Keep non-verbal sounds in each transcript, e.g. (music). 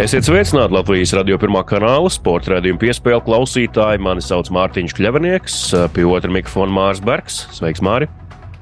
Esiet sveicināti Latvijas radio pirmā kanāla sporta raidījuma piespēle klausītāji. Mani sauc Mārtiņš Kļavinieks, pie otra mikrofona Mārs Bergs. Sveiks, Māri!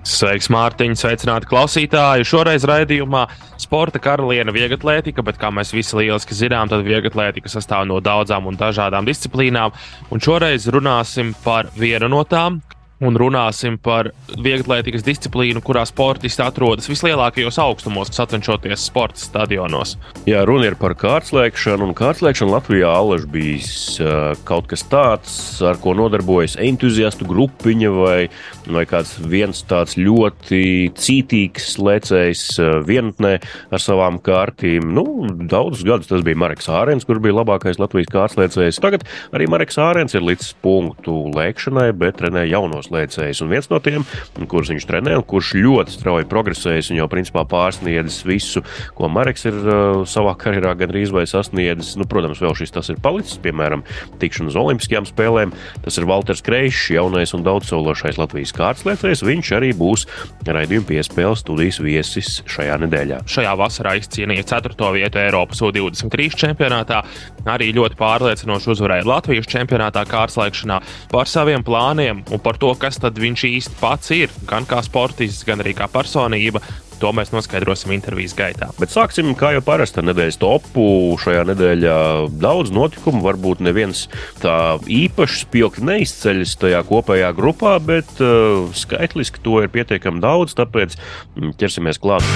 Sveiks, Mārtiņ! Sveicināti klausītāji! Šoreiz raidījumā sporta karaliene vieglatlētika, bet kā mēs visi lieliski zinām, tad vieglatlētika sastāv no daudzām un dažādām disciplīnām. Un šoreiz runāsim par vienu no tām, un runāsim par vieglietīgas disciplīnu, kurā sportisti atrodas vislielākajos augstumos, sacenšoties sporta stadionos. Jā, runa ir par kārtslēkšanu, un kārtslēkšana Latvijā alaž bijis uh, kaut kas tāds, ar ko nodarbojas entuziastu grupiņa vai, vai kāds viens tāds ļoti cītīgs lēcējs uh, vienatnē ar savām kārtīm. Nu, daudzus gadus tas bija Marks Ārens, kurš bija labākais Latvijas kārtslēcējs. Tagad arī Marks Ārens ir līdz punktu lēkšanai, bet trenē jaunos lēcējs. Un viens no tiem, kurus viņš trenē, un kurš ļoti strauji progresējis un jau principā pārsniedzis visu, ko Marks ir uh, savā karjerā gandrīz vai sasniedzis. Nu, protams, vēl šis tas ir palicis, piemēram, tikšana uz Olimpiskajām spēlēm. Tas ir Walters Kreišs, jaunais un daudzsološais Latvijas kārtslēcējs. Viņš arī būs raidījuma piespēles studijas viesis šajā nedēļā. Šajā vasarā izcīnīja 4. vietu Eiropas U23 čempionātā. Arī ļoti pārliecinoši uzvarēja Latvijas čempionātā kārtslēkšanā par saviem plāniem un par to, kas tad viņš īsti pats ir, gan kā sportists, gan arī kā personība. To mēs noskaidrosim intervijas gaitā. Bet sāksim, kā jau parasti, ar nedēļas topu. Šajā nedēļā daudz notikumu, varbūt neviens tā īpaši spilgti neizceļas tajā kopējā grupā, bet uh, skaitliski to ir pietiekami daudz, tāpēc mm, ķersimies klāt.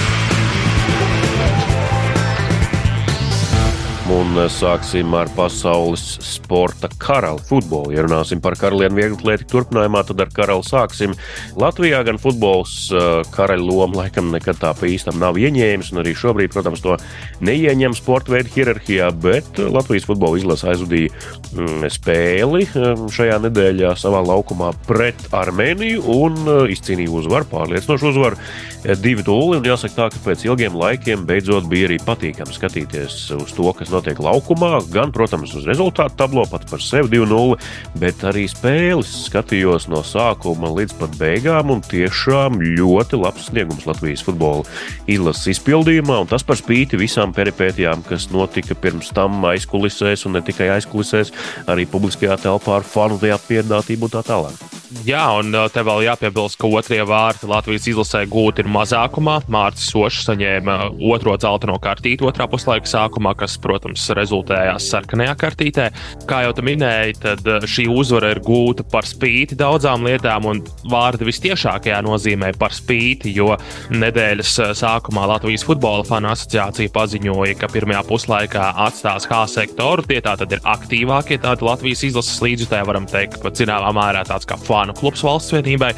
Un eh, sāksim ar pasaules sporta karali futbolu. Ja runāsim par karalienu vieglatlētiku turpinājumā, tad ar karali sāksim. Latvijā gan futbols eh, karaļa loma laikam nekad tā pa īstam nav ieņēmis, un arī šobrīd, protams, to neieņem sporta veidu hierarhijā, bet Latvijas futbola izlase aizvadīja mm, spēli eh, šajā nedēļā savā laukumā pret Armēniju un izcīnīja uzvaru, pārliecinošu uzvaru 2-0. Jāsaka tā, ka pēc ilgiem laikiem beidzot bija arī patīkami skatīties uz to, kas notiek laukumā, gan, protams, uz rezultātu tablo pat par sevi 2-0, bet arī spēles skatījos no sākuma līdz pat beigām, un tiešām ļoti labs sniegums Latvijas futbola izlases izpildījumā, un tas par spīti visām peripētijām, kas notika pirms tam aizkulisēs, un ne tikai aizkulisēs, arī publiskajā telpā ar fanu apmierinātību un tā tālāk. Jā, un uh, te vēl jāpiebilst, ka otrie vārti Latvijas izlasē gūti ir mazākumā. Mārcis Sošs saņēma otro zeltaino kartīti otrā puslaika sākumā, kas, protams, rezultējās sarkanajā kartītē. Kā jau te minēji, tad uh, šī uzvara ir gūta par spīti daudzām lietām, un vārdi vistiešākajā nozīmē par spīti, jo nedēļas uh, sākumā Latvijas futbola fanu asociācija paziņoja, ka pirmajā puslaikā atstās H sektoru. Tie tātad ir aktīvākie tādi Latvijas izlases līdzjutēji, varam teikt, pat zināmā mērā tāds kā Fanu klubs valsts vienībai.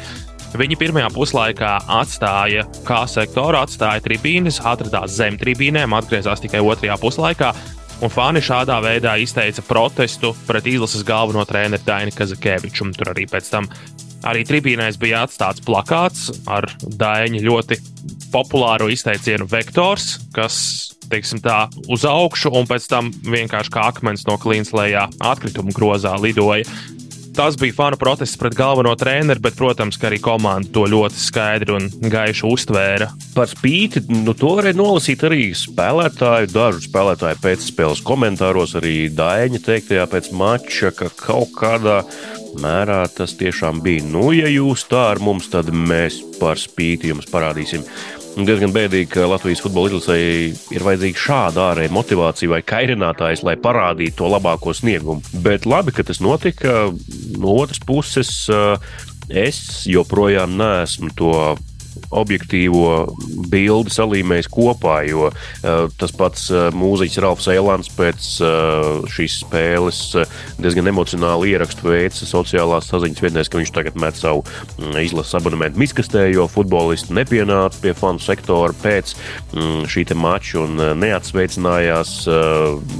Viņi pirmajā puslaikā atstāja kā sektoru, atstāja tribīnes, atradās zem tribīnēm, atgriezās tikai otrajā puslaikā. Un fani šādā veidā izteica protestu pret izlases galveno treneru Dainu Kazakēviču. Tur arī pēc tam arī tribīnēs bija atstāts plakāts ar Dainu ļoti populāru izteicienu vektors, kas teiksim, tā, uz augšu, un pēc tam vienkārši kā akmens no klīnas lejā atkrituma grozā lidoja. Tas bija fanu protests pret galveno treneru, bet, protams, arī komanda to ļoti skaidri un gaiši uztvēra. Par spīti nu, to varēja nolasīt arī spēlētāju, dažu spēlētāju pēcspēles komentāros, arī Dāņa teiktajā pēc mača, ka kaut kādā mērā tas tiešām bija. Nu, ja jūs tā ar mums, tad mēs par spīti jums parādīsim diezgan bēdīgi, ka Latvijas futbola izlasēji ir vajadzīga šāda ārēja motivācija vai kairinātājs, lai parādītu to labāko sniegumu. Bet labi, ka tas notika. No otras puses, es joprojām neesmu to objektīvo bildi salīmējis kopā. Jo tas pats mūziķis Ralfs Eilants pēc šīs spēles diezgan emocionāli ierakstu veids sociālās saziņas vietnēs, ka viņš tagad met savu mm, izlases abonementu miskastē, jo futbolisti nepienāca pie fanu sektora pēc mm, šī mača un neatsveicinājās,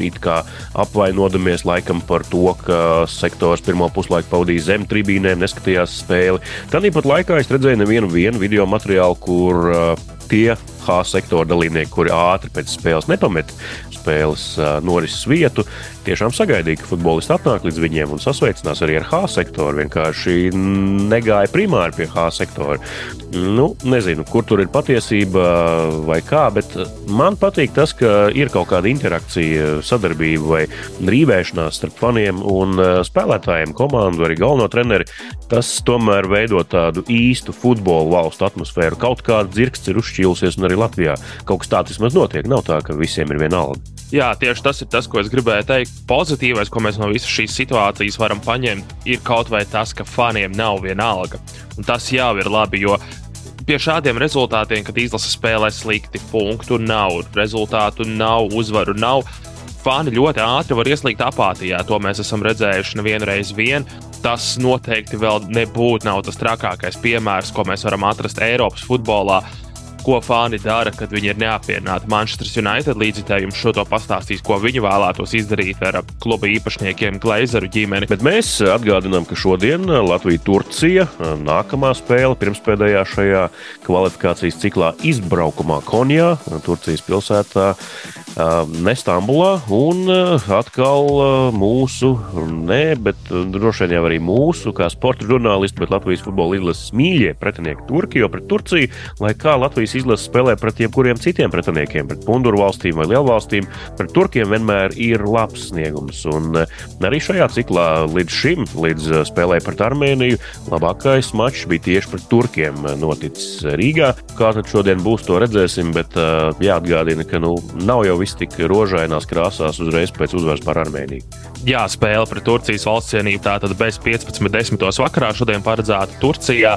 it kā apvainodamies laikam par to, ka sektors pirmo puslaiku pavadīja zem tribīnēm, neskatījās spēli. Tāpat laikā es redzēju nevienu video materiālu, kur uh, tie H sektora dalībnieki, kuri ātri pēc spēles nepamet spēles norises vietu, tiešām sagaidīja, ka futbolisti atnāk līdz viņiem un sasveicinās arī ar H sektoru. Vienkārši negāja primāri pie H sektora. Nu, nezinu, kur tur ir patiesība vai kā, bet man patīk tas, ka ir kaut kāda interakcija, sadarbība vai rīvēšanās starp faniem un spēlētājiem, komandu, arī galveno treneri. Tas tomēr veido tādu īstu futbola valstu atmosfēru. Kaut kāda dzirksts ir uzšķīlusies, un arī Latvijā kaut kas tāds vismaz notiek. Nav tā, ka visiem ir vienalga. Jā, tieši tas ir tas, ko es gribēju teikt. Pozitīvais, ko mēs no visas šīs situācijas varam paņemt, ir kaut vai tas, ka faniem nav vienalga. Un tas jau ir labi, jo pie šādiem rezultātiem, kad izlase spēlē slikti, punktu nav, rezultātu nav, uzvaru nav. Fani ļoti ātri var ieslīgt apātijā. To mēs esam redzējuši nevienu reizi vien. Tas noteikti vēl nebūtu tas trakākais piemērs, ko mēs varam atrast Eiropas futbolā ko fani dara, kad viņi ir neapmierināti. Manchester United līdzekļi jums šo to pastāstīs, ko viņi vēlētos izdarīt ar kluba īpašniekiem, Glazēru ģimeni. Bet mēs atgādinām, ka šodien Latvija-Turcija nākamā spēle pirmspēdējā šajā kvalifikācijas ciklā izbraukumā Konjā, Turcijas pilsētā, ne Stambulā. Un atkal mūsu, ne, bet droši vien jau arī mūsu, kā sporta žurnālisti, bet Latvijas futbola izlases mīļie pretinieki Turkiju pret Turciju, lai kā Latvijas izlase spēlē pret jebkuriem citiem pretiniekiem, pret Punduru valstīm vai Lielvalstīm, pret Turkiem vienmēr ir labs sniegums. Un arī šajā ciklā līdz šim, līdz spēlē pret Armēniju, labākais mačs bija tieši pret Turkiem noticis Rīgā. Kā tad šodien būs, to redzēsim, bet jāatgādina, ka nu, nav jau viss tik rožainās krāsās uzreiz pēc uzvaras par Armēniju. Jā, spēle pret Turcijas valsts cienību tātad bez 15.10. vakarā šodien paredzēta Turcijā.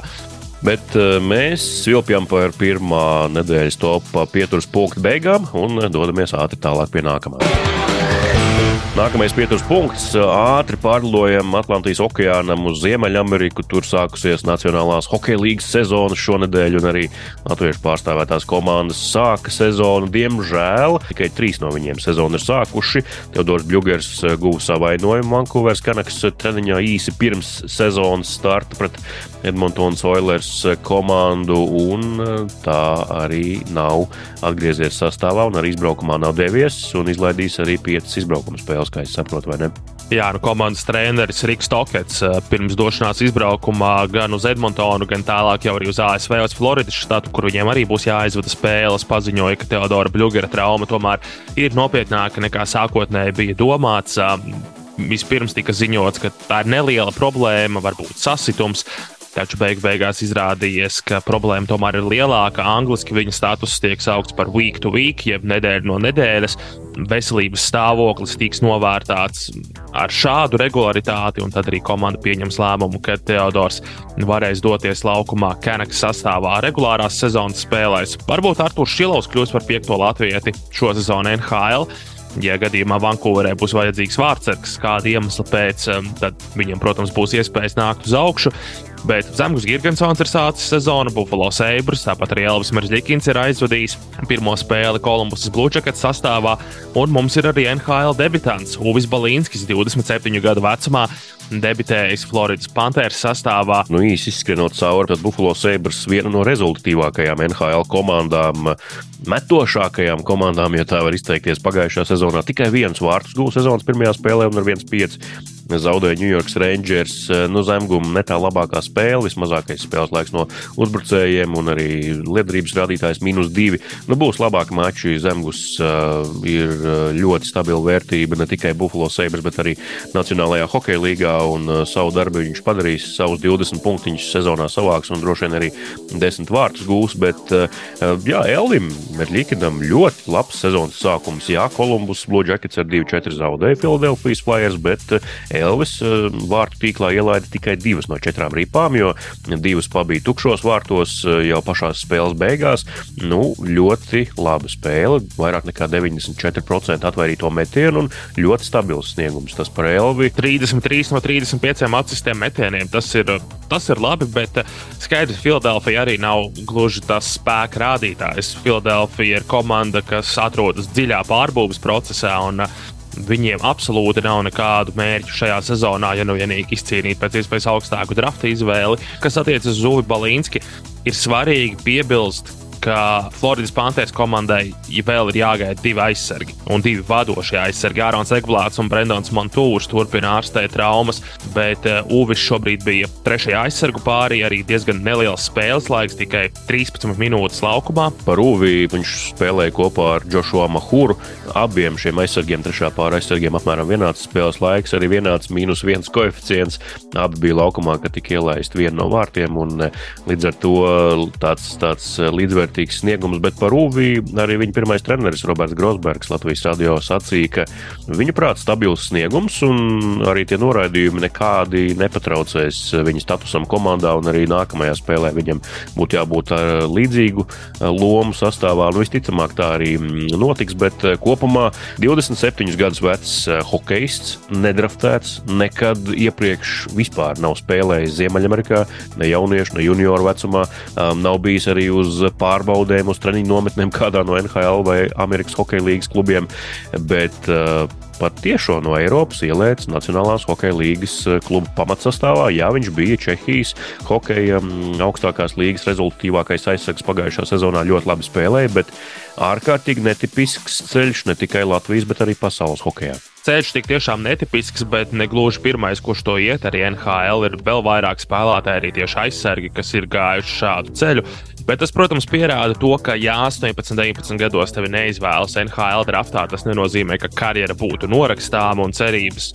Bet eh, mēs svilpjam par pirmā nedēļas topā pieturas punktu beigām un dodamies ātri tālāk pie nākamā. Nākamais pieturas punkts. Ātri pārlidojam Atlantijas okeānam uz Ziemeļameriku. Tur sākusies Nacionālās hokeja līnijas sezona šonadēļ, un arī latviešu pārstāvētās komandas sāka sezonu. Diemžēl tikai trīs no viņiem sezonu ir sākuši. Teodors Bļūgers guva savainojumu Vankūveras Kanakas treniņā īsi pirms sezonas starta pret Edmontonas Oilers komandu, un tā arī nav atgriezies sastāvā, un arī izbraukumā nav devies, un izlaidīs arī piecas izbraukuma spēles spēles, kā es saprotu, vai ne? Jā, nu komandas treneris Riks Tokets eh, pirms došanās izbraukumā gan uz Edmontonu, gan tālāk jau arī uz ASV, uz Floridas štatu, kur viņiem arī būs jāizvada spēles, paziņoja, ka Teodora Bļūgera trauma tomēr ir nopietnāka nekā sākotnēji bija domāts. Vispirms tika ziņots, ka tā ir neliela problēma, varbūt sasitums, Taču beig beigās izrādījies, ka problēma tomēr ir lielāka. Angliski viņa status tiek saukts par week to week, jeb nedēļu no nedēļas. Veselības stāvoklis tiks novērtāts ar šādu regularitāti, un tad arī komanda pieņems lēmumu, ka Teodors varēs doties laukumā Kanakas sastāvā regulārās sezonas spēlēs. Varbūt Arthurs Šilovs kļūs par piekto latvieti šo sezonu NHL. Ja gadījumā Vankūverē būs vajadzīgs vārdsargs kāda iemesla pēc, tad viņam, protams, būs iespējas nākt uz augšu. Bet Zemgus Gigantsons ir sācis sezonu, Buffalo Sabres, tāpat arī Elvis Meržģikins ir aizvadījis pirmo spēli Kolumbusas Bluejackets sastāvā, un mums ir arī NHL debitants Uvis Balīnskis, 27 gadu vecumā, debitējis Floridas Panthers sastāvā. Nu, īsi izskrienot cauri, tad Buffalo Sabres viena no rezultatīvākajām NHL komandām, metošākajām komandām, ja tā var izteikties, pagājušajā sezonā. Tikai viens vārtus gūs sezonas pirmajā spēlē un ar 1-5 zaudēja New York Rangers. Nu, Zemguma ne tā labākā spēle, vismazākais spēles laiks no uzbrucējiem un arī liederības rādītājs minus divi. Nu, būs labāki mači. Zemgus uh, ir ļoti stabila vērtība ne tikai Buffalo Sabres, bet arī Nacionālajā hokeja līgā. Un, uh, savu darbu viņš padarīs, savus 20 punktiņus sezonā savāks un droši vien arī 10 vārtus gūs. Bet, uh, jā, Elvim Merļikinam ļoti labs sezonas sākums. Jā, Kolumbus Blue Jackets ar 2-4 zaudēja Philadelphia Flyers, bet Elvis vārtu tīklā ielaida tikai divas no četrām ripām, jo divas pabija tukšos vārtos jau pašās spēles beigās. Nu, ļoti laba spēle, vairāk nekā 94% atvairīto metienu un ļoti stabils sniegums. Tas par Elvi. 33 no 35 atsistiem metieniem. Tas ir, tas ir labi, bet skaidrs, Filadelfija arī nav gluži tas spēka rādītājs. Filadelfija ir komanda, kas atrodas dziļā pārbūves procesā. Un, Viņiem absolūti nav nekādu mērķu šajā sezonā, ja nu vienīgi izcīnīt pēc iespējas augstāku drafta izvēli. Kas attiecas uz Zuvi Balīnski, ir svarīgi piebilst, ka Floridas Panthers komandai ja vēl ir jāgaida divi aizsargi un divi vadošie aizsargi. Ārons Ekblāts un Brendons Montūrs turpina ārstēt traumas, bet uh, Uvis šobrīd bija trešajā aizsargu pārī, arī diezgan neliels spēles laiks, tikai 13 minūtes laukumā. Par Uvi viņš spēlēja kopā ar Joshua Mahuru. Abiem šiem aizsargiem, trešā pāri aizsargiem, apmēram vienāds spēles laiks, arī vienāds mīnus viens koeficients. Abi bija laukumā, kad tika ielaist vienu no vārtiem, un līdz ar to tāds, tāds līdzvērtīgs vērtīgs sniegums, bet par Uviju arī viņa pirmais treneris Roberts Grosbergs Latvijas radio sacīja, ka viņa prāt stabils sniegums un arī tie noraidījumi nekādi nepatraucēs viņa statusam komandā un arī nākamajā spēlē viņam būtu jābūt ar līdzīgu lomu sastāvā. Nu, visticamāk tā arī notiks, bet kopumā 27 gadus vecs hokejists, nedraftēts, nekad iepriekš vispār nav spēlējis Ziemeļamerikā, ne jauniešu, ne junioru vecumā, nav bijis arī uz pār pārbaudēm uz treniņu nometnēm kādā no NHL vai Amerikas Hokeja līnijas klubiem. Bet, uh, pat tiešo no Eiropas ielēts Nacionālās hokeja līnijas uh, kluba pamatsastāvā. Jā, viņš bija Čehijas hokeja um, augstākās līnijas rezultatīvākais aizsargs pagājušā sezonā, ļoti labi spēlēja, bet ārkārtīgi netipisks ceļš ne tikai Latvijas, bet arī pasaules hokeja. Ceļš tik tiešām netipisks, bet ne gluži pirmais, kurš to iet. Arī NHL ir vēl vairāk spēlētāji, arī tieši aizsargi, kas ir gājuši šādu ceļu. Bet tas, protams, pierāda to, ka, ja 18, 19 gados tevi neizvēlas NHL draftā, tas nenozīmē, ka karjera būtu norakstāma un cerības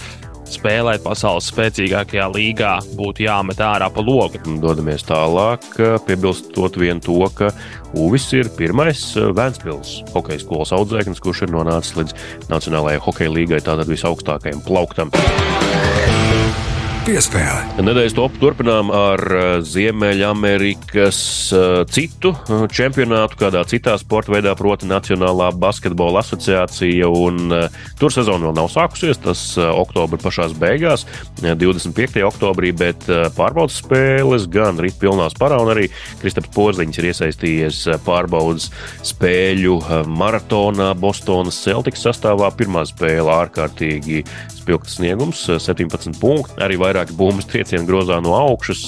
spēlēt pasaules spēcīgākajā līgā būtu jāmet ārā pa logu. Dodamies tālāk, piebilstot vien to, ka Uvis ir pirmais eh, Vēncpils hokeja skolas audzēknis, kurš ir nonācis līdz Nacionālajai hokeja līgai, tātad visaugstākajam plauktam. Piespēle. Nedēļas top turpinām ar eh, Ziemeļamerikas eh, citu eh, čempionātu, kādā citā sporta veidā, proti, Nacionālā basketbola asociācija. Un, tur sezona vēl nav sākusies, tas oktobra pašās beigās, 25. oktobrī, bet pārbaudas spēles gan rīt pilnā sparā, un arī Kristaps Porziņš ir iesaistījies pārbaudas spēļu maratonā Bostonas Celtics sastāvā. Pirmā spēle ārkārtīgi spilgts sniegums, 17 punkti. Arī vairāki bumbas triecieni grozā no augšas,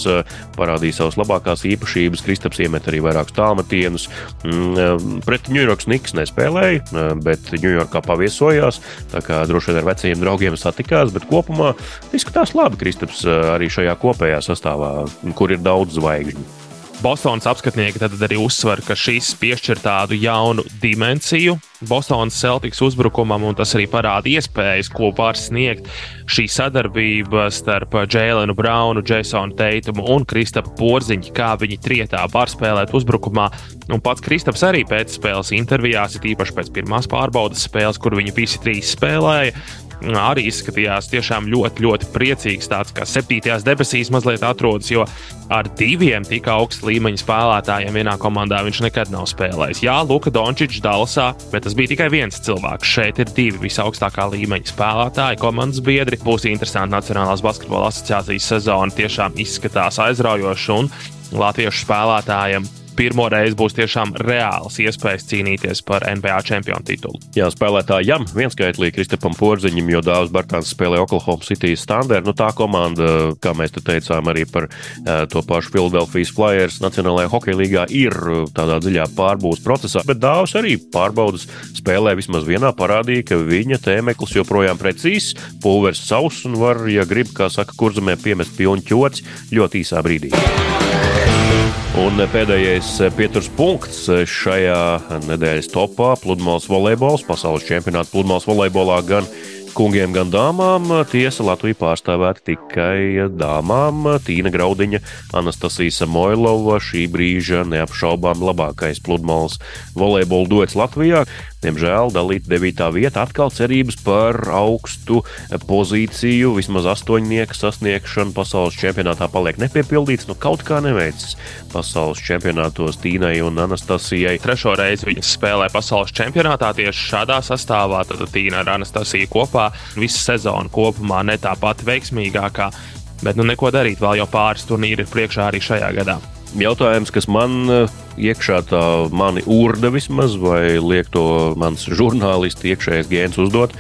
parādīja savas labākās īpašības. Kristaps iemet arī vairākus tālmetienus. Mm, pret Ņujorkas Niks nespēlēja, bet Ņujorkā paviesojās. Tā kā droši vien ar vecajiem draugiem satikās, bet kopumā izskatās labi Kristaps arī šajā kopējā sastāvā, kur ir daudz zvaigžņu. Bostonas apskatnieki tad arī uzsver, ka šis piešķir tādu jaunu dimensiju Bostonas Celtics uzbrukumam, un tas arī parāda iespējas, ko var sniegt šī sadarbība starp Jēlenu Braunu, Jasonu Teitumu un Kristapu Porziņu, kā viņi trietā var spēlēt uzbrukumā. Un pats Kristaps arī pēc spēles intervijās, it īpaši pēc pirmās pārbaudas spēles, kur viņi visi trīs spēlēja, arī izskatījās tiešām ļoti, ļoti priecīgs. Tāds kā septītajās debesīs mazliet atrodas, jo ar diviem tik augsta līmeņa spēlētājiem vienā komandā viņš nekad nav spēlējis. Jā, Luka Dončičs Dallasā, bet tas bija tikai viens cilvēks. Šeit ir divi visaugstākā līmeņa spēlētāji, komandas biedri. Būs interesanti Nacionālās basketbola asociācijas sezona. Tiešām izskatās aizraujoši un latviešu spēlētājiem pirmo reizi būs tiešām reāls iespējas cīnīties par NBA čempionu titulu. Jā, spēlētājam vienskaitlī Kristapam Porziņam, jo Dārzs Bartāns spēlē Oklahoma City standardu. Nu, tā komanda, kā mēs te teicām, arī par uh, to pašu Philadelphia Flyers Nacionālajā hokeja līgā ir tādā dziļā pārbūves procesā, bet Dārzs arī pārbaudas spēlē vismaz vienā parādīja, ka viņa tēmeklis joprojām precīzs, pulveris savs un var, ja grib, kā saka, kurzemē piemest ķoci ļoti īsā brīdī. Un pēdējais pieturas punkts šajā nedēļas topā - pludmales volejbols, pasaules čempionāts pludmales volejbolā gan kungiem, gan dāmām. Tiesa Latvija pārstāvēta tikai dāmām. Tīna Graudiņa, Anastasija Samoilova, šī brīža neapšaubām labākais pludmales volejbola duets Latvijā. Diemžēl dalīta 9. vieta atkal cerības par augstu pozīciju, vismaz astoņnieku sasniegšanu pasaules čempionātā paliek nepiepildīts. Nu, kaut kā neveicis pasaules čempionātos Tīnai un Anastasijai. Trešo reizi viņas spēlē pasaules čempionātā tieši šādā sastāvā. Tad Tīna ar Anastasiju kopā visu sezonu kopumā ne tā pati veiksmīgākā. Bet nu neko darīt, vēl jau pāris turnīri ir priekšā arī šajā gadā. Jautājums, kas man eh, iekšā tā mani urda vismaz, vai liek to mans žurnālisti iekšējais gēns uzdot.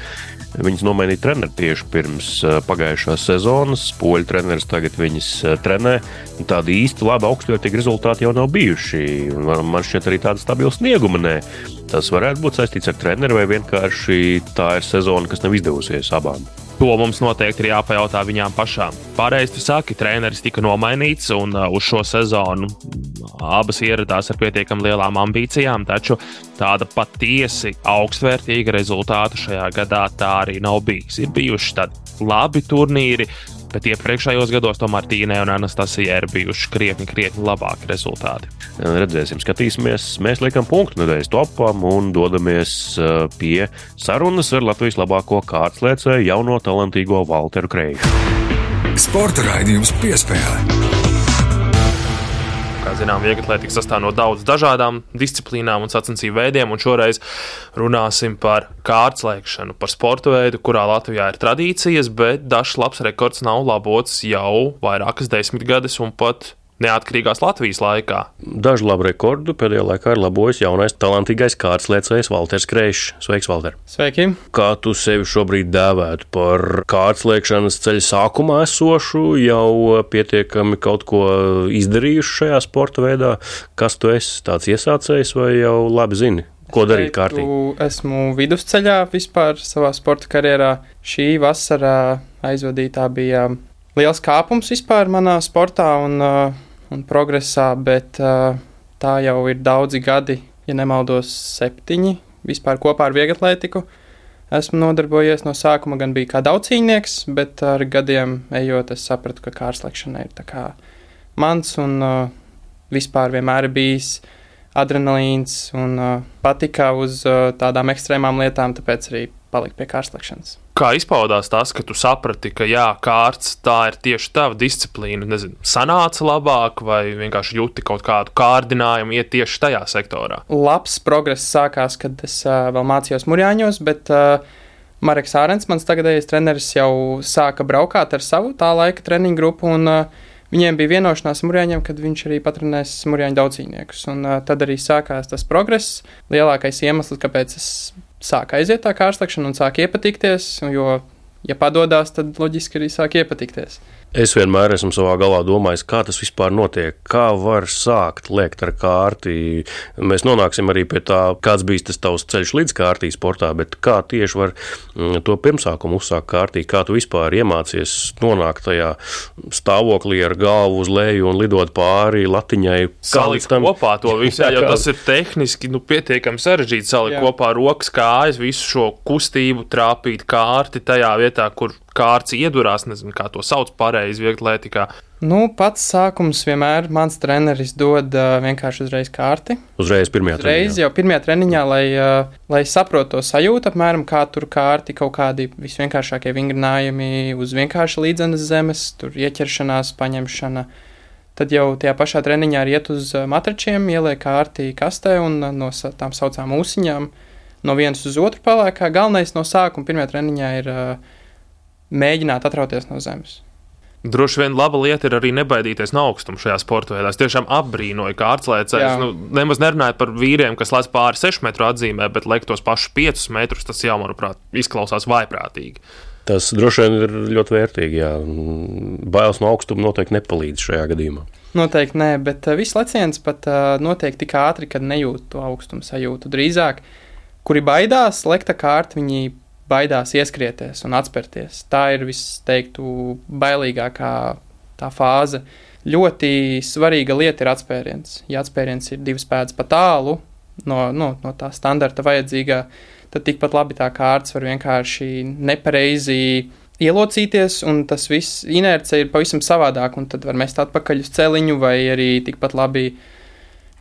Viņas nomainīja treneri tieši pirms eh, pagājušās sezonas. Poļu treneris tagad viņas eh, trenē. Tādi īsti labi augstvērtīgi rezultāti jau nav bijuši. Man šķiet, arī tāda stabila snieguma nē. Tas varētu būt saistīts ar treneri vai vienkārši tā ir sezona, kas nav izdevusies abām. To mums noteikti ir jāpajautā viņām pašām. Pārējais, tu saki, treneris tika nomainīts, un uh, uz šo sezonu abas ieradās ar pietiekami lielām ambīcijām, taču tāda patiesi augstvērtīga rezultāta šajā gadā tā arī nav bijis. Ir bijuši tādi labi turnīri, bet iepriekšējos gados tomēr Tīnai un Anastasijai ir bijuši krietni, krietni labāki rezultāti. Redzēsim, skatīsimies. Mēs liekam punktu nedēļas topam un dodamies uh, pie sarunas ar Latvijas labāko kārtslēcēju jauno talantīgo Walteru Kreiju. Sporta raidījums piespēlē kā zinām, vieglatlētika sastāv no daudz dažādām disciplīnām un sacensību veidiem, un šoreiz runāsim par kārtslēkšanu, par sporta veidu, kurā Latvijā ir tradīcijas, bet dažs labs rekords nav labots jau vairākas desmitgades un pat neatkarīgās Latvijas laikā. Dažu labu rekordu pēdējā laikā ir labojis jaunais talantīgais kārtsliecējs Valters Kreišs. Sveiks, Valter! Sveiki! Kā tu sevi šobrīd dēvētu par kārtslēkšanas ceļa sākumā esošu, jau pietiekami kaut ko izdarījuši šajā sporta veidā? Kas tu esi, tāds iesācējs vai jau labi zini? Ko darīt kārtīgi? Esmu vidusceļā vispār savā sporta karjerā. Šī vasara aizvadītā bija liels kāpums vispār manā sportā. Un, uh, un progresā, bet uh, tā jau ir daudzi gadi, ja nemaldos, septiņi vispār kopā ar vieglatlētiku. Esmu nodarbojies no sākuma, gan bija kā daudzcīnieks, bet ar gadiem ejot, es sapratu, ka kārslēgšana ir mans un uh, vispār vienmēr bijis adrenalīns un uh, patika uz uh, tādām ekstrēmām lietām, tāpēc arī palikt pie kārslēgšanas. Kā izpaudās tas, ka tu saprati, ka jā, kārts tā ir tieši tava disciplīna? Nezinu, sanāca labāk, vai vienkārši jūti kaut kādu kārdinājumu iet tieši tajā sektorā? Labs progress sākās, kad es uh, vēl mācījos Mūrjāņos, bet uh, Marks Ārens, mans tagadējais treneris, jau sāka braukāt ar savu tā laika treniņu grupu. Un, uh, Viņiem bija vienošanās ar Mūrjāņiem, kad viņš arī patronēs Mūrjāņu daudzīniekus. Un, uh, tad arī sākās tas progress. Lielākais iemesls, kāpēc es sāk aiziet tā kārslēgšana un sāk iepatikties, jo, ja padodas, tad loģiski arī sāk iepatikties. Es vienmēr esmu savā galvā domājis, kā tas vispār notiek, kā var sākt liekt ar kārti. Mēs nonāksim arī pie tā, kāds bija tas tavs ceļš līdz kārtī sportā, bet kā tieši var mm, to pirmsākumu uzsākt kārtī, kā tu vispār iemācies nonākt tajā stāvoklī ar galvu uz leju un lidot pāri latiņai. Salikt tam kopā to (laughs) visu, jā, jo tas ir tehniski nu, pietiekami sarežģīti salikt kopā rokas, kājas, visu šo kustību, trāpīt kārti tajā vietā, kur kārts iedurās, nezinu, kā to sauc pareizi vieglatlētikā. Nu, pats sākums vienmēr mans treneris dod uh, vienkārši uzreiz kārti. Uzreiz pirmajā uzreiz treniņā. jau pirmajā treniņā, lai, uh, lai saprotu to sajūtu, apmēram kā tur kārti, kaut kādi visvienkāršākie vingrinājumi uz vienkārši līdzenas zemes, tur ieķeršanās, paņemšana. Tad jau tajā pašā treniņā ir iet uz matračiem, ieliek kārtī kastē un no tām saucām ūsiņām no vienas uz otru palēkā. Galvenais no sākuma pirmajā treniņā ir uh, mēģināt atrauties no zemes. Droši vien laba lieta ir arī nebaidīties no augstuma šajā sporta veidā. Es tiešām apbrīnoju, kā ārslēdzējs. Nu, nemaz nerunājot par vīriem, kas lec pāri 6 metru atzīmē, bet liek tos pašus 5 metrus. Tas jau, manuprāt, izklausās vaiprātīgi. Tas droši vien ir ļoti vērtīgi. Jā. Bailes no augstuma noteikti nepalīdz šajā gadījumā. Noteikti nē, bet uh, viss leciens pat uh, notiek tik ātri, kad nejūt to augstumu sajūtu. Drīzāk, kuri baidās, lekta kārta, viņi baidās ieskrieties un atspērties. Tā ir visteiktu bailīgākā tā fāze. Ļoti svarīga lieta ir atspēriens. Ja atspēriens ir divas pēdas pa tālu no, no, no tā standarta vajadzīgā, tad tikpat labi tā kārts var vienkārši nepareizi ielocīties, un tas viss inerce ir pavisam savādāk, un tad var mest atpakaļ uz celiņu vai arī tikpat labi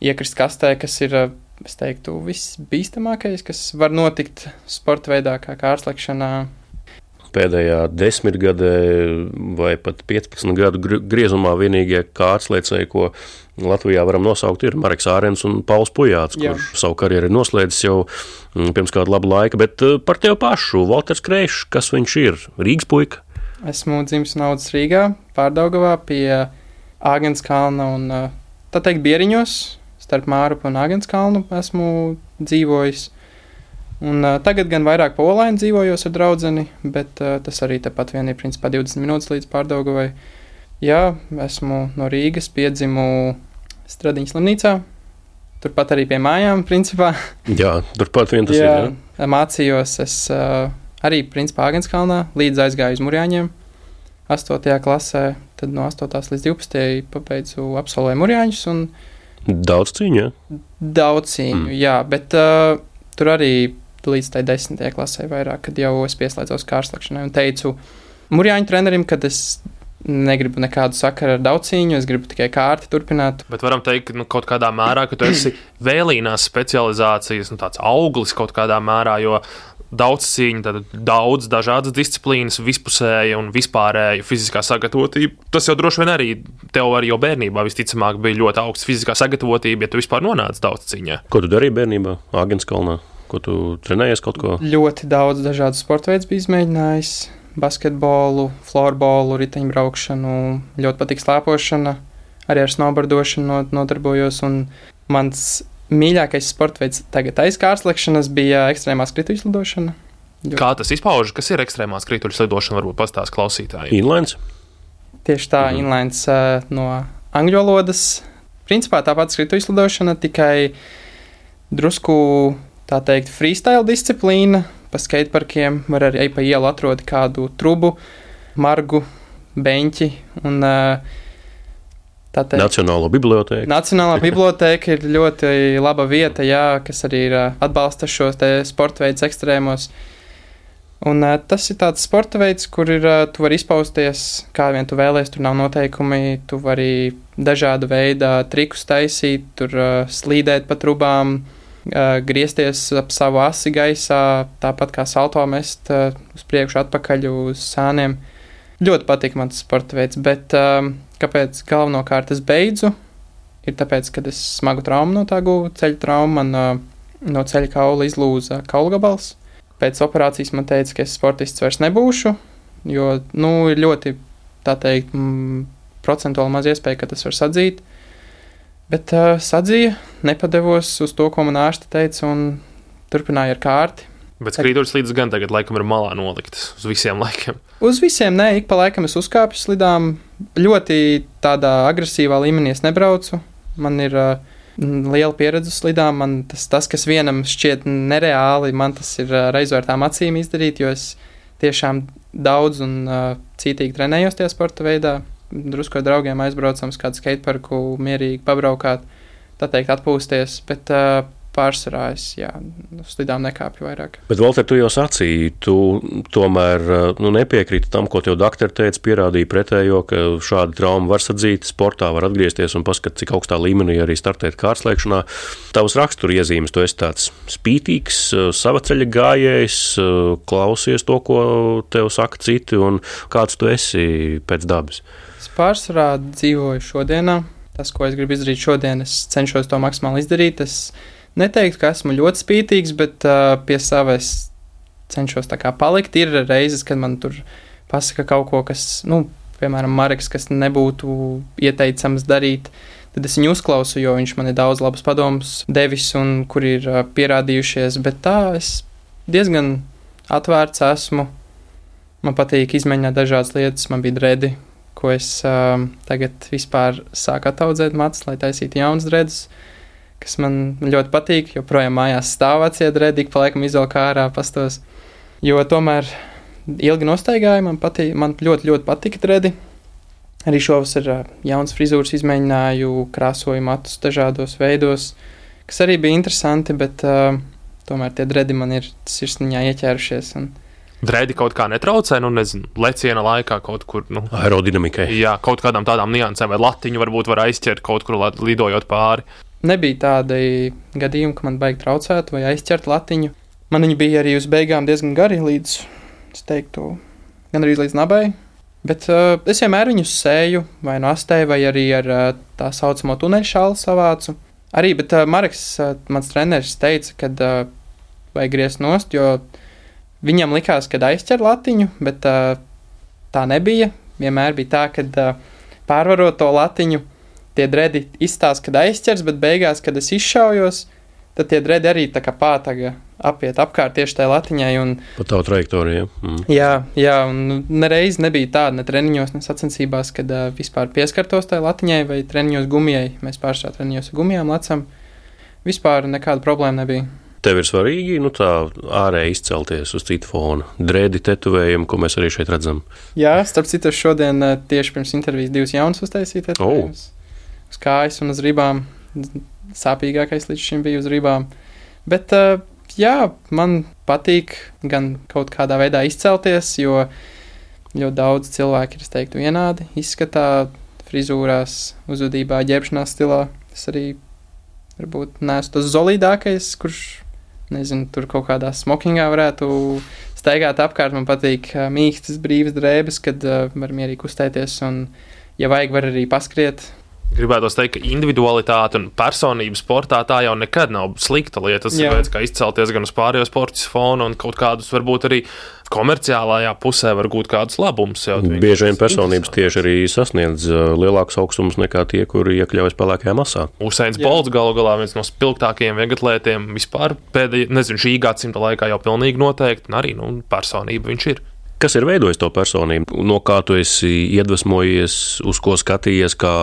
iekrist kastē, kas ir es teiktu, visbīstamākais, kas var notikt sporta veidā, kā kārslekšanā. Pēdējā desmitgadē vai pat 15 gadu griezumā vienīgie kārtsliecēji, ko Latvijā varam nosaukt, ir Marks Ārens un Pauls Pujāts, Jā. kurš savu karjeru ir noslēdzis jau mm, pirms kāda laba laika. Bet eh, par tevi pašu, Walters Kreišs, kas viņš ir? Rīgas puika? Esmu dzimis un audzis Rīgā, Pārdaugavā pie Āgens kalna un eh, tā teikt Bieriņos, starp Mārupu un Āgens kalnu esmu dzīvojis. Un, uh, tagad gan vairāk pa olaini dzīvojos ar draugu, bet uh, tas arī tepat vien ir principā 20 minūtes līdz pārdaugavai. Jā, esmu no Rīgas, piedzimu Stradiņas slimnīcā. Turpat arī pie mājām, principā. (laughs) Jā, turpat vien tas jā, ir. Jā. Mācījos es uh, arī, principā, Agenskalnā, līdz aizgāju uz Mūrjāņiem. 8. klasē, tad no 8. līdz 12. pabeidzu absolvēju Mūrjāņus. Daudz cīņu. Daudz cīņu, mm. jā, bet uh, tur arī līdz tai desmitajai klasē vairāk, kad jau es pieslēdzos kārslakšanai un teicu Mūrjāņu trenerim, ka es negribu nekādu sakaru ar daudziņu, es gribu tikai kārti turpināt. Bet varam teikt, ka nu, kaut kādā mērā, ka tu esi vēlīnās specializācijas, nu, tāds auglis kaut kādā mērā, jo daudz cīņu, tad daudz dažādas disciplīnas, vispusēja un vispārēja fiziskā sagatavotība. Tas jau droši vien arī tev arī jau bērnībā visticamāk bija ļoti augsta fiziskā sagatavotība, ja tu vispār nonāci daudz cīņā. Ko tu darīji bērnībā, Agenskalnā? Ko tu trenējies kaut ko? Ļoti daudz dažādu sporta veidu biju izmēģinājis basketbolu, florbolu, riteņbraukšanu, ļoti patīk slēpošana, arī ar snowboardošanu nodarbojos. Mans mīļākais sporta veids tagad aizkārslekšanas bija ekstrēmā skrituļu slidošana. Ļoti. Kā tas izpaužas? Kas ir ekstrēmā skrituļu slidošana? Varbūt pastāstīs klausītājiem. Inlines. Tieši tā, mhm. inlines no angļu valodas. Principā tā pati skrituļu slidošana, tikai drusku tā teikt freestyle disciplīna, pa skateparkiem, var arī pa ielu atrast kādu trubu, margu, beņķi. Un, Teikt, Nacionālo bibliotēku. Nacionālā (laughs) bibliotēka ir ļoti laba vieta, jā, kas arī ir atbalsta šos sporta veidus ekstrēmos. Un, uh, tas ir tāds sporta veids, kur ir, uh, tu vari izpausties, kā vien tu vēlēsies. Tur nav noteikumi, tu vari dažādu veidu trikus taisīt, tur uh, slīdēt pa trubām, uh, griezties ap savu asi gaisā, tāpat kā salto mest uz priekšu, atpakaļ uz sāniem. Ļoti patīk man tas sporta veids, bet kāpēc galvenokārt es beidzu? Ir tāpēc, ka es smagu traumu no tā guvu, ceļu traumu, man no ceļa kaula izlūza kaula gabals. Pēc operācijas man teica, ka es sportists vairs nebūšu, jo nu, ir ļoti, tā teikt, procentuāli maz iespēja, ka tas var sadzīt. Uh, Bet uh, sadzīja, nepadevos uz to, ko man ārste teica, un turpināja ar kārti. Bet skrīdus līdz gan tagad laikam ir malā noliktas uz visiem laikiem. Uz visiem, nē, ik pa laikam es uzkāpu slidām. Ļoti tādā agresīvā līmenī es nebraucu. Man ir uh, liela pieredze slidām. Man tas, tas, kas vienam šķiet nereāli, man tas ir uh, reizvērtām acīm izdarīt, jo es tiešām daudz un uh, cītīgi trenējos tajā sporta veidā drusku ar draugiem aizbraucam uz kādu skateparku, mierīgi pabraukāt, tā teikt, atpūsties. Bet uh, pārsvarā es jā, uz slidām nekāpju vairāk. Bet, Valter, tu jau sacīji, tu tomēr nu, nepiekrīti tam, ko tev doktori teica, pierādīja pretējo, ka šādi traumi var sadzīt, sportā var atgriezties un paskatīt, cik augstā līmenī arī startēt kārtslēgšanā. Tavs raksturiezīmes, tu esi tāds spītīgs, sava ceļa gājējs, klausies to, ko tev saka citi, un kāds tu esi pēc dabas pārsvarā dzīvoju šodienā. Tas, ko es gribu izdarīt šodien, es cenšos to maksimāli izdarīt. Es neteiktu, ka esmu ļoti spītīgs, bet uh, pie savas cenšos tā kā palikt. Ir reizes, kad man tur pasaka kaut ko, kas, nu, piemēram, Marks, kas nebūtu ieteicams darīt. Tad es viņu uzklausu, jo viņš man ir daudz labus padomus devis un kur ir uh, pierādījušies. Bet tā es diezgan atvērts esmu. Man patīk izmēģināt dažādas lietas. Man bija dredi, ko es uh, tagad vispār sāku attaudzēt matus, lai taisītu jaunas dredzes, kas man ļoti patīk. Joprojām mājās stāv vecie dredi, ik pa laikam izvelk ārā pastos. Jo tomēr ilgi nostaigāju, man, patīk, man ļoti, ļoti patika dredi. Arī šovasar uh, jaunas frizūras izmēģināju, krāsoju matus dažādos veidos, kas arī bija interesanti, bet uh, tomēr tie dredi man ir sirsniņā ieķērušies. Un, Dreidi kaut kā netraucē, nu, nezinu, leciena laikā kaut kur. Nu, Aerodinamikai. Jā, kaut kādām tādām niansēm, vai latiņu varbūt var aizķert kaut kur lidojot pāri. nebija tādi gadījumi, ka man baigi traucēt vai aizķert latiņu. Man viņa bija arī uz beigām diezgan gari līdz, es teiktu, gan arī līdz nabai. Bet uh, es vienmēr viņus sēju vai no astē, vai arī ar uh, tā saucamo tuneļu šālu savācu. Arī, bet uh, Marks, uh, mans treneris, teica, ka uh, vajag griezt nost, jo viņam likās, ka aizķer latiņu, bet uh, tā nebija. Vienmēr bija tā, ka uh, pārvarot to latiņu, tie dredi izstāsta, kad aizķers, bet beigās, kad es izšaujos, tad tie dredi arī tā kā pātaga apiet apkārt tieši tajā latiņai. Un, Pa tavu trajektoriju. Mm. jā, jā, un nereiz nebija tāda ne treniņos, ne sacensībās, kad uh, vispār pieskartos tai latiņai vai treniņos gumijai. Mēs pārsvarā treniņos ar gumijām lecam. Vispār nekāda problēma nebija. Tev ir svarīgi nu, tā ārēji izcelties uz citu fona. Drēdi, tetovējumi, ko mēs arī šeit redzam. Jā, starp citu, šodien uh, tieši pirms intervijas divas jaunas uztaisīju. Oh. Uz kājas un uz rībām. Sāpīgākais līdz šim bija uz rībām. Bet uh, jā, man patīk gan kaut kādā veidā izcelties, jo ļoti daudz cilvēku ir, es teiktu, vienādi izskatā, frizūrās, uzvedībā, ģērbšanās stilā. Es arī varbūt neesmu tas zolīdākais, kurš, nezinu, tur kaut kādā smokingā varētu staigāt apkārt. Man patīk mīkstas, brīvas drēbes, kad uh, var mierīgi kustēties un, ja vajag, var arī paskriet. Gribētu teikt, ka individualitāte un personība sportā tā jau nekad nav slikta lieta. Tas Jā. ir veids, kā izcelties gan uz pārējo sporta fonu, un kaut kādus varbūt arī komerciālajā pusē var gūt kādus labumus. jau vienkārši Bieži vien personības tieši arī sasniedz uh, lielākus augstumus nekā tie, kuri iekļaujas pelēkajā masā. Usains. Bolts galu galā viens no spilgtākajiem vieglatlētiem vispār pēdējā, nezinu, šī gadsimta laikā jau pilnīgi noteikti, un arī nu, personība viņš ir. Kas ir veidojis to personību? No kā tu esi iedvesmojies, uz ko skatījies, kā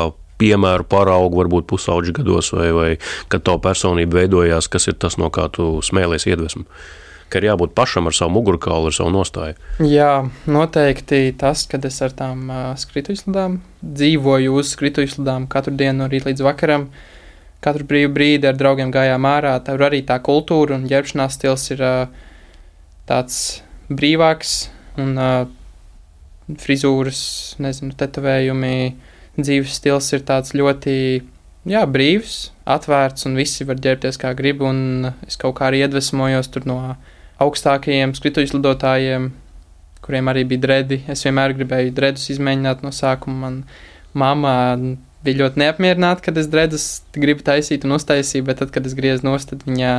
piemēru paraugu, varbūt pusauģi gados, vai, vai kad tā personība veidojās, kas ir tas, no kā tu smēlies iedvesmu? Ka ir jābūt pašam ar savu mugurkaulu, ar savu nostāju. Jā, noteikti tas, kad es ar tām uh, skrituļslidām dzīvoju uz skrituļslidām katru dienu no rīta līdz vakaram. Katru brīvu brīdi ar draugiem gājām ārā. Tur arī tā kultūra un ģērbšanās stils ir uh, tāds brīvāks un uh, frizūras, nezinu, tetovējumi, dzīves stils ir tāds ļoti jā, brīvs, atvērts un visi var ģērbties kā grib. Es kaut kā arī iedvesmojos no augstākajiem skrituļslidotājiem, kuriem arī bija dredi. Es vienmēr gribēju dredus izmēģināt no sākuma. Man mamma bija ļoti neapmierināta, kad es dredus gribu taisīt un uztaisīt, bet tad, kad es griezu nost, tad viņa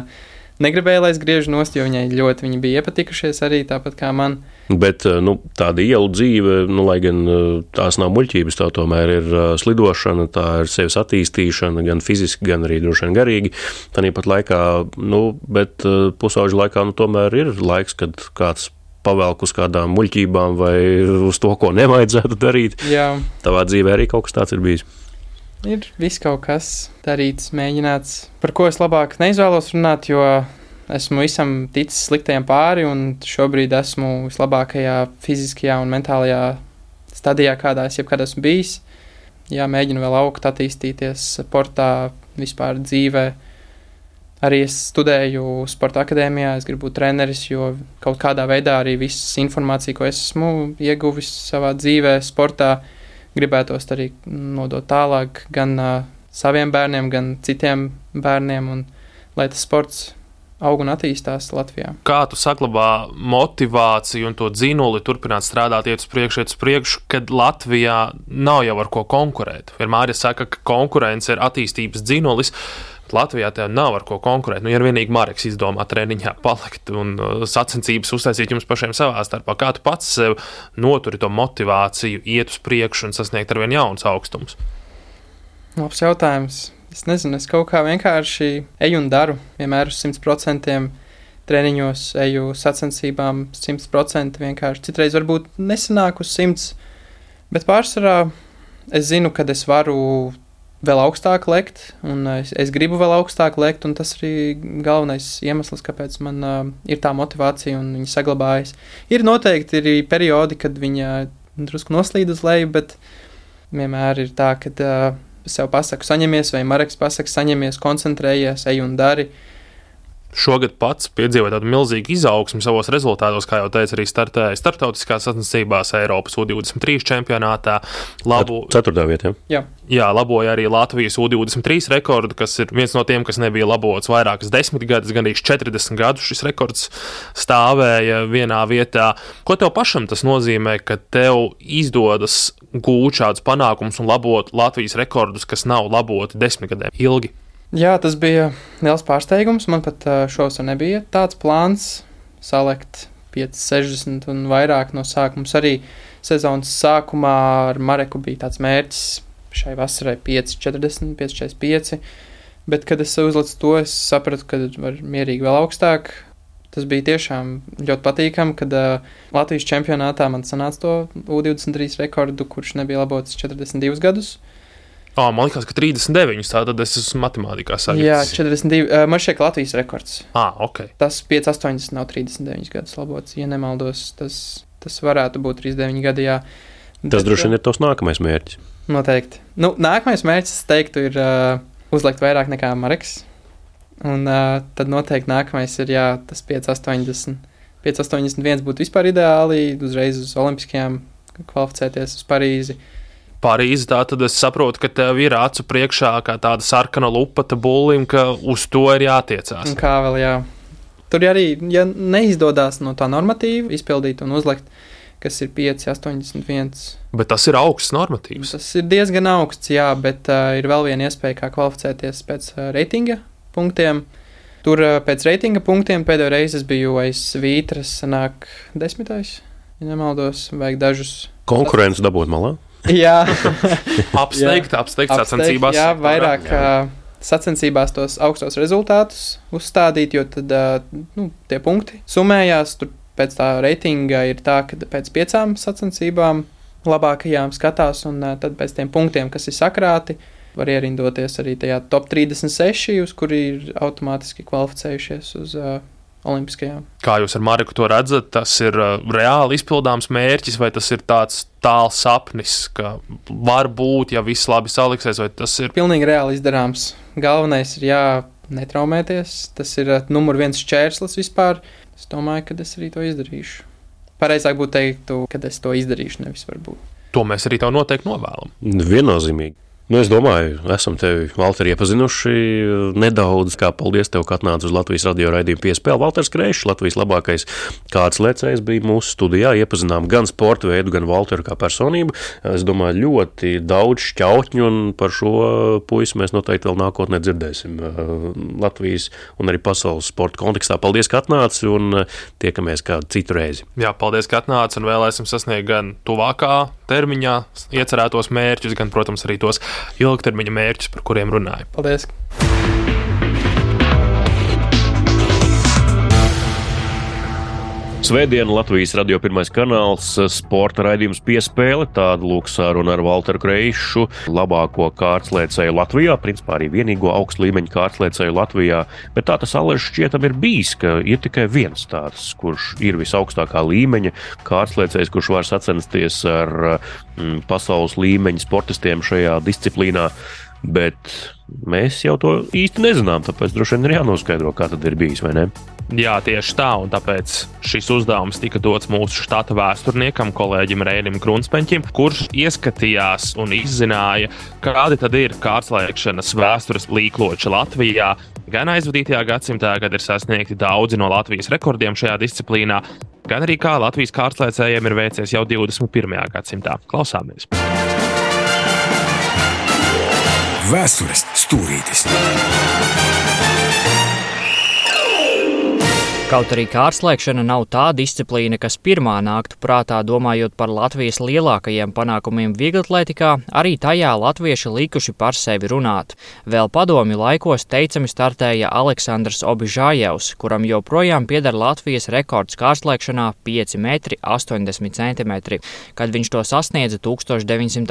negribēja, lai es griežu nost, jo viņai ļoti viņi bija iepatikušies arī tāpat kā man. Bet eh, nu, tāda ielu dzīve, nu, lai gan eh, tās nav muļķības, tā tomēr ir eh, slidošana, tā ir sevis attīstīšana, gan fiziski, gan arī droši vien garīgi. Tāpat laikā, nu, bet pusauģa laikā, nu, tomēr ir laiks, kad kāds pavelk uz kādām muļķībām vai uz to, ko nevajadzētu darīt. Jā, Tavā dzīvē arī kaut kas tāds ir bijis. Ir viss kaut kas darīts, mēģināts, par ko es labāk neizvēlos runāt, jo esmu visam ticis sliktajam pāri, un šobrīd esmu vislabākajā fiziskajā un mentālajā stadijā, kādā es jebkad esmu bijis. Jā, mēģinu vēl augt, attīstīties sportā, vispār dzīvē. Arī es studēju sporta akadēmijā, es gribu būt treneris, jo kaut kādā veidā arī visas informācija, ko es esmu ieguvis savā dzīvē, sportā, gribētos arī nodot tālāk gan uh, saviem bērniem, gan citiem bērniem, un lai tas sports aug un attīstās Latvijā. Kā tu saglabā motivāciju un to dzinuli turpināt strādāt, iet uz priekšu, iet uz priekšu, kad Latvijā nav jau ar ko konkurēt? Vienmēr ir saka, ka konkurence ir attīstības dzinulis. Latvijā tev nav ar ko konkurēt. Nu, ja vienīgi Marks izdomā treniņā palikt un uh, sacensības uztaisīt jums pašiem savā starpā, kā tu pats sev noturi to motivāciju, iet uz priekšu un sasniegt ar vien jaunus augstumus? Labs jautājums. Es nezinu, es kaut kā vienkārši eju un daru. Vienmēr uz 100% treniņos, eju sacensībām 100%. Vienkārši citreiz varbūt nesanāk uz 100%, bet pārsvarā es zinu, ka es varu vēl augstāk lekt, un es, es gribu vēl augstāk lekt, un tas arī galvenais iemesls, kāpēc man uh, ir tā motivācija un viņa saglabājas. Ir noteikti arī periodi, kad viņa drusku noslīd uz leju, bet vienmēr ir tā, ka uh, sev pasaku, saņemies, vai Marks pasaka, saņemies, koncentrējies, ej un dari. Šogad pats piedzīvoja tādu milzīgu izaugsmu savos rezultātos, kā jau teicu, arī startēja starptautiskās sacensībās, Eiropas U23 čempionātā. Labu, Ceturtā vietā. Jā. jā, laboja arī Latvijas U23 rekordu, kas ir viens no tiem, kas nebija labots vairākas desmit gadus, gan arī 40 gadus šis rekords stāvēja vienā vietā. Ko tev pašam tas nozīmē, ka tev izdodas gūt šādus panākumus un labot Latvijas rekordus, kas nav laboti desmit gadiem ilgi? Jā, tas bija liels pārsteigums. Man pat šovasar nebija tāds plāns salikt 5, 60 un vairāk no sākuma. Mums arī sezonas sākumā ar Mareku bija tāds mērķis šai vasarai 5, 40, 5, 45. Bet, kad es uzliku to, es sapratu, ka var mierīgi vēl augstāk. Tas bija tiešām ļoti patīkami, kad uh, Latvijas čempionātā man sanāca to U23 rekordu, kurš nebija labots 42 gadus. Uh, Oh, man liekas, ka 39. Tātad es esmu matemātikā salikts. Jā, 42. Uh, man šķiet, ka Latvijas rekords. Ah, ok. Tas 5,80 nav 39 gadus labots. Ja nemaldos, tas, tas varētu būt 39 gadi. Jā. Tas Bet, droši vien ir tos nākamais mērķis. Noteikti. Nu, nākamais mērķis, es teiktu, ir uh, uzlikt vairāk nekā Marks. Un uh, tad noteikti nākamais ir jā, tas 5,80. 5,81 būtu vispār ideāli. Uzreiz uz Olimpiskajām kvalificēties uz Parīzi. Uh, Parīzi, tā tad es saprotu, ka tev ir acu priekšā kā tāda sarkana lupa bulim, ka uz to ir jātiecās. Un kā vēl, jā. Tur arī, ja neizdodas no tā normatīva izpildīt un uzlikt, kas ir 5, 81. Bet tas ir augsts normatīvs. Tas ir diezgan augsts, jā, bet uh, ir vēl viena iespēja, kā kvalificēties pēc uh, reitinga punktiem. Tur uh, pēc reitinga punktiem pēdējo reizi es biju aiz Vītras, sanāk, desmitais, ja nemaldos, vajag dažus. Konkurence dabūt malā? (laughs) jā, apsteigt, apsteigt sacensībās. Jā, vairāk. Jā. Sacensībās tos augstos rezultātus uzstādīt, jo tad nu, tie punkti summējās. Tur pēc tā reitinga ir tā, ka pēc piecām sacensībām labākajām skatās, un tad pēc tiem punktiem, kas ir sakrāti, var ierindoties arī tajā top 36, uz kuri ir automātiski kvalificējušies uz uh, Olimpiskajām. Kā jūs ar Mariku to redzat, tas ir uh, reāli izpildāms mērķis, vai tas ir tāds tāls sapnis, ka var būt, ja viss labi saliksies, vai tas ir pilnīgi reāli izdarāms. Galvenais ir jā, netraumēties. Tas ir uh, numur viens šķērslis vispār. Es domāju, ka es arī to izdarīšu. Pareizāk būtu teikt, ka es to izdarīšu, nevis varbūt. To mēs arī tev noteikti novēlam. Viennozīmīgi. Nu, es domāju, esam tevi, Valter, iepazinuši nedaudz. Kā paldies tev, ka atnāci uz Latvijas radio raidījumu piespēli. Valters Kreišs, Latvijas labākais kāds lecējs, bija mūsu studijā. Iepazinām gan sporta veidu, gan Valteru kā personību. Es domāju, ļoti daudz šķautņu, un par šo puisi mēs noteikti vēl nākotnē dzirdēsim uh, Latvijas un arī pasaules sporta kontekstā. Paldies, ka atnāci un uh, tiekamies kādu citu reizi. Jā, paldies, ka atnāci un vēlēsim sasniegt gan tuvākā termiņā iecerētos mērķus, gan, protams, arī tos ilgtermiņa mērķus, par kuriem runāju. Paldies! Svētdiena Latvijas radio pirmais kanāls, sporta raidījums piespēle, tāda lūk saruna ar Walteru Kreišu, labāko kārtslēcēju Latvijā, principā arī vienīgo augstu līmeņu kārtslēcēju Latvijā, bet tā tas alaži šķietam ir bijis, ka ir tikai viens tāds, kurš ir visaugstākā līmeņa kārtslēcējs, kurš var sacensties ar mm, pasaules līmeņa sportistiem šajā disciplīnā. Bet mēs jau to īsti nezinām, tāpēc droši vien ir jānoskaidro, kā tas ir bijis. Jā, tieši tā, un tāpēc šis uzdevums tika dots mūsu štata vēsturniekam, kolēģim Rēnim Krunspeņķim, kurš ieskatījās un izzināja, kādi tad ir kārtslēgšanas vēstures līkloči Latvijā. Gan aizvadītajā gadsimtā, kad ir sasniegti daudzi no Latvijas rekordiem šajā disciplīnā, gan arī kā Latvijas kārtslēcējiem ir veicies jau 21. gadsimtā. Klausāmies! Vēstures stūrītis! Kaut arī kārslēgšana nav tā disciplīna, kas pirmā nāktu prātā, domājot par Latvijas lielākajiem panākumiem vieglatlētikā, arī tajā latvieši likuši par sevi runāt. Vēl padomju laikos teicami startēja Aleksandrs Obižājevs, kuram joprojām pieder Latvijas rekords kārslēgšanā 5 metri 80 cm. Kad viņš to sasniedza 1987.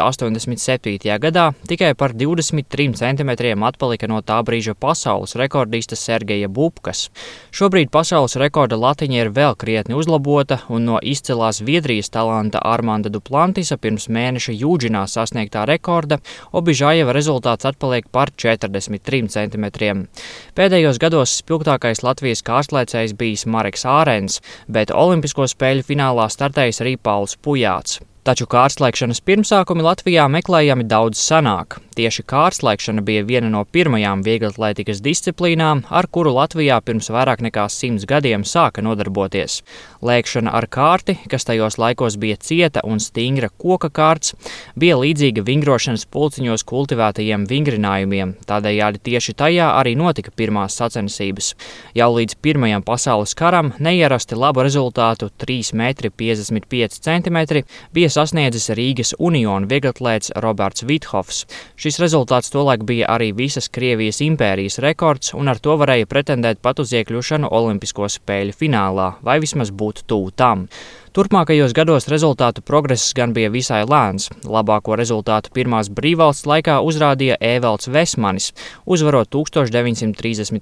gadā, tikai par 23 cm atpalika no tā brīža pasaules rekordista Sergeja Bubkas. Šobrīd pasaules pasaules rekorda latiņa ir vēl krietni uzlabota, un no izcilās Zviedrijas talanta Armanda Duplantisa pirms mēneša jūdžinā sasniegtā rekorda Obižājeva rezultāts atpaliek par 43 cm. Pēdējos gados spilgtākais Latvijas kārslēcējs bijis Mareks Ārens, bet Olimpisko spēļu finālā startējis arī Pauls Pujāts. Taču kārslēgšanas pirmsākumi Latvijā meklējami daudz senāk. Tieši kārslēgšana bija viena no pirmajām vieglatlētikas disciplīnām, ar kuru Latvijā pirms vairāk nekā simts gadiem sāka nodarboties. Lēkšana ar kārti, kas tajos laikos bija cieta un stingra koka kārts, bija līdzīga vingrošanas pulciņos kultivētajiem vingrinājumiem, tādējādi tieši tajā arī notika pirmās sacensības. Jau līdz Pirmajam pasaules karam neierasti labu rezultātu 3,55 cm bija sasniedzis Rīgas Uniona vieglatlēts Roberts Vithofs. Šis rezultāts tolaik bija arī visas Krievijas impērijas rekords, un ar to varēja pretendēt pat uz iekļūšanu Olimpisko spēļu finālā, vai vismaz būt tuvu tam. Turpmākajos gados rezultātu progress gan bija visai lēns. Labāko rezultātu pirmās brīvvalsts laikā uzrādīja Ēvelts Vesmanis, uzvarot 1938.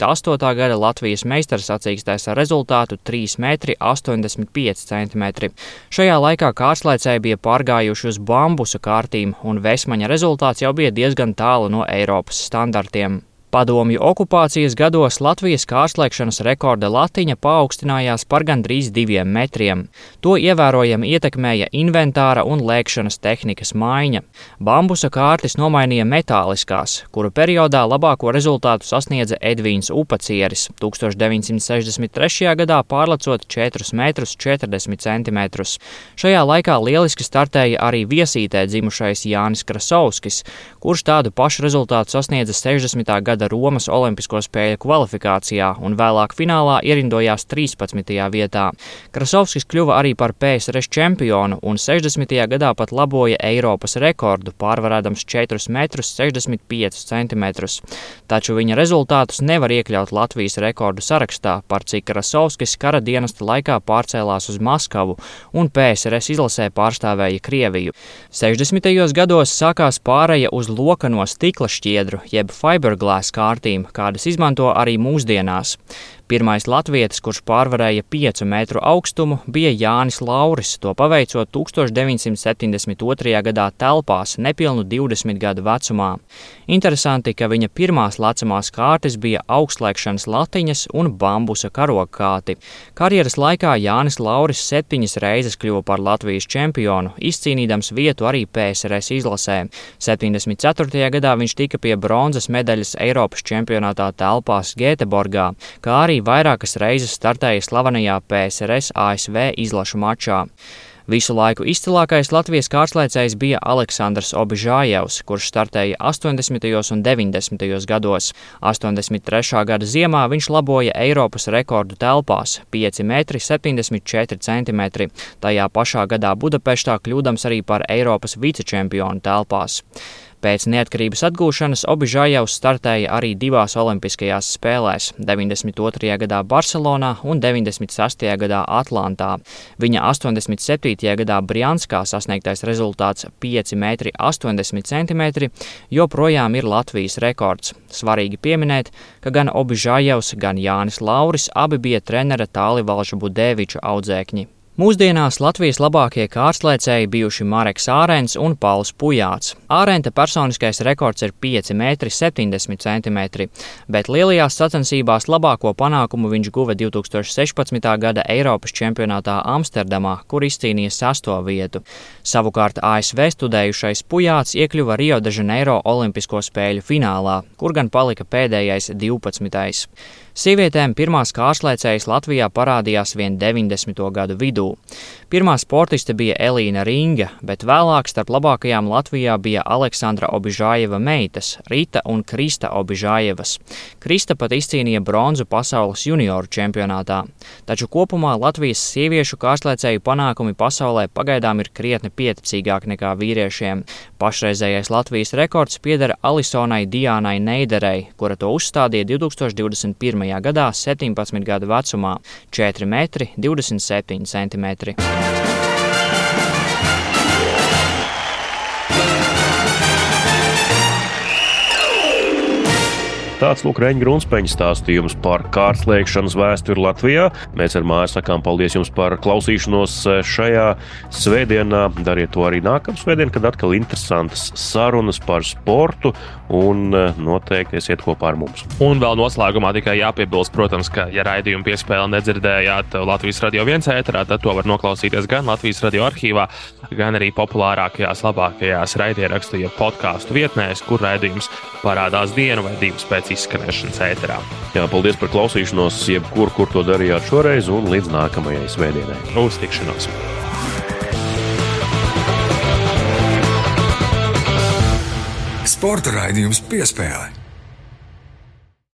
gada Latvijas meistars sacīkstēs ar rezultātu 3,85 m. Šajā laikā kārslēcēji bija pārgājuši uz bambusa kārtīm, un Vesmaņa rezultāts jau bija diezgan tālu no Eiropas standartiem. Padomju okupācijas gados Latvijas kārslēgšanas rekorda latiņa paaugstinājās par gandrīz diviem metriem. To ievērojami ietekmēja inventāra un lēkšanas tehnikas maiņa. Bambusa kārtis nomainīja metāliskās, kuru periodā labāko rezultātu sasniedza Edvīns Upacieris 1963. gadā pārlecot 4,40 cm. Šajā laikā lieliski startēja arī viesītē dzimušais Jānis Krasovskis, kurš tādu pašu rezultātu sasniedza 60. gada gada Romas Olimpisko spēļu kvalifikācijā un vēlāk finālā ierindojās 13. vietā. Krasovskis kļuva arī par PSRS čempionu un 60. gadā pat laboja Eiropas rekordu, pārvarēdams 4,65 cm. Taču viņa rezultātus nevar iekļaut Latvijas rekordu sarakstā, par cik Krasovskis kara dienesta laikā pārcēlās uz Maskavu un PSRS izlasē pārstāvēja Krieviju. 60. gados sākās pāreja uz lokano stikla šķiedru, jeb fiberglass kārtīm, kādas izmanto arī mūsdienās. Pirmais latvietis, kurš pārvarēja 5 metru augstumu, bija Jānis Lauris, to paveicot 1972. gadā telpās, nepilnu 20 gadu vecumā. Interesanti, ka viņa pirmās lecamās kārtas bija augstslēgšanas latiņas un bambusa karokāti. Karjeras laikā Jānis Lauris septiņas reizes kļuva par Latvijas čempionu, izcīnīdams vietu arī PSRS izlasē. 74. gadā viņš tika pie bronzas medaļas Eiropas čempionātā telpās Gēteborgā, kā arī vairākas reizes startēja slavenajā PSRS ASV izlašu mačā. Visu laiku izcilākais Latvijas kārslēcējs bija Aleksandrs Obižājevs, kurš startēja 80. un 90. gados. 83. gada ziemā viņš laboja Eiropas rekordu telpās - 5,74 cm. Tajā pašā gadā Budapeštā kļūdams arī par Eiropas vicečempionu telpās. Pēc neatkarības atgūšanas Obižājevs startēja arī divās olimpiskajās spēlēs - 92. gadā Barcelonā un 96. gadā Atlantā. Viņa 87. gadā Brianskā sasniegtais rezultāts 5,80 cm joprojām ir Latvijas rekords. Svarīgi pieminēt, ka gan Obižājevs, gan Jānis Lauris abi bija trenera Tālivalža Budēviča audzēkņi. Mūsdienās Latvijas labākie kārslēcēji bijuši Mareks Ārens un Pauls Pujāts. Ārenta personiskais rekords ir 5,70 cm, bet lielajās sacensībās labāko panākumu viņš guva 2016. gada Eiropas čempionātā Amsterdamā, kur izcīnīja sesto vietu. Savukārt ASV studējušais Pujāts iekļuva Rio de Janeiro Olimpisko spēļu finālā, kur gan palika pēdējais 12. Sievietēm pirmās kārslēcējas Latvijā parādījās vien 90. gadu vidū. Pirmā sportiste bija Elīna Ringa, bet vēlāk starp labākajām Latvijā bija Aleksandra Obižājeva meitas Rita un Krista Obižājevas. Krista pat izcīnīja bronzu pasaules junioru čempionātā. Taču kopumā Latvijas sieviešu kārslēcēju panākumi pasaulē pagaidām ir krietni pieticīgāki nekā vīriešiem. Pašreizējais Latvijas rekords pieder Alisonai Diānai Neiderei, kura to uzstādīja 2021. gadā 17 gadu vecumā - 4 metri 27 centimetri. Tāds lūk, Reņģa Grunspeņa stāstījums par kārtslēgšanas vēsturi Latvijā. Mēs ar māju sakām paldies jums par klausīšanos šajā svētdienā. Dariet to arī nākamā svētdienā, kad atkal interesantas sarunas par sportu un noteikti esiet kopā ar mums. Un vēl noslēgumā tikai jāpiebilst, protams, ka, ja raidījumu piespēli nedzirdējāt Latvijas radio viens ēterā, tad to var noklausīties gan Latvijas radio arhīvā, gan arī populārākajās, labākajās raidierakstu, ja podkāstu vietnēs, kur raidījums parādās dienu vai divas pēc izskanēšanas ēterā. Jā, paldies par klausīšanos, jebkur, kur to darījāt šoreiz, un līdz nākamajai svētdienai. Uz tikšanos! Sporta raidījums piespēlē.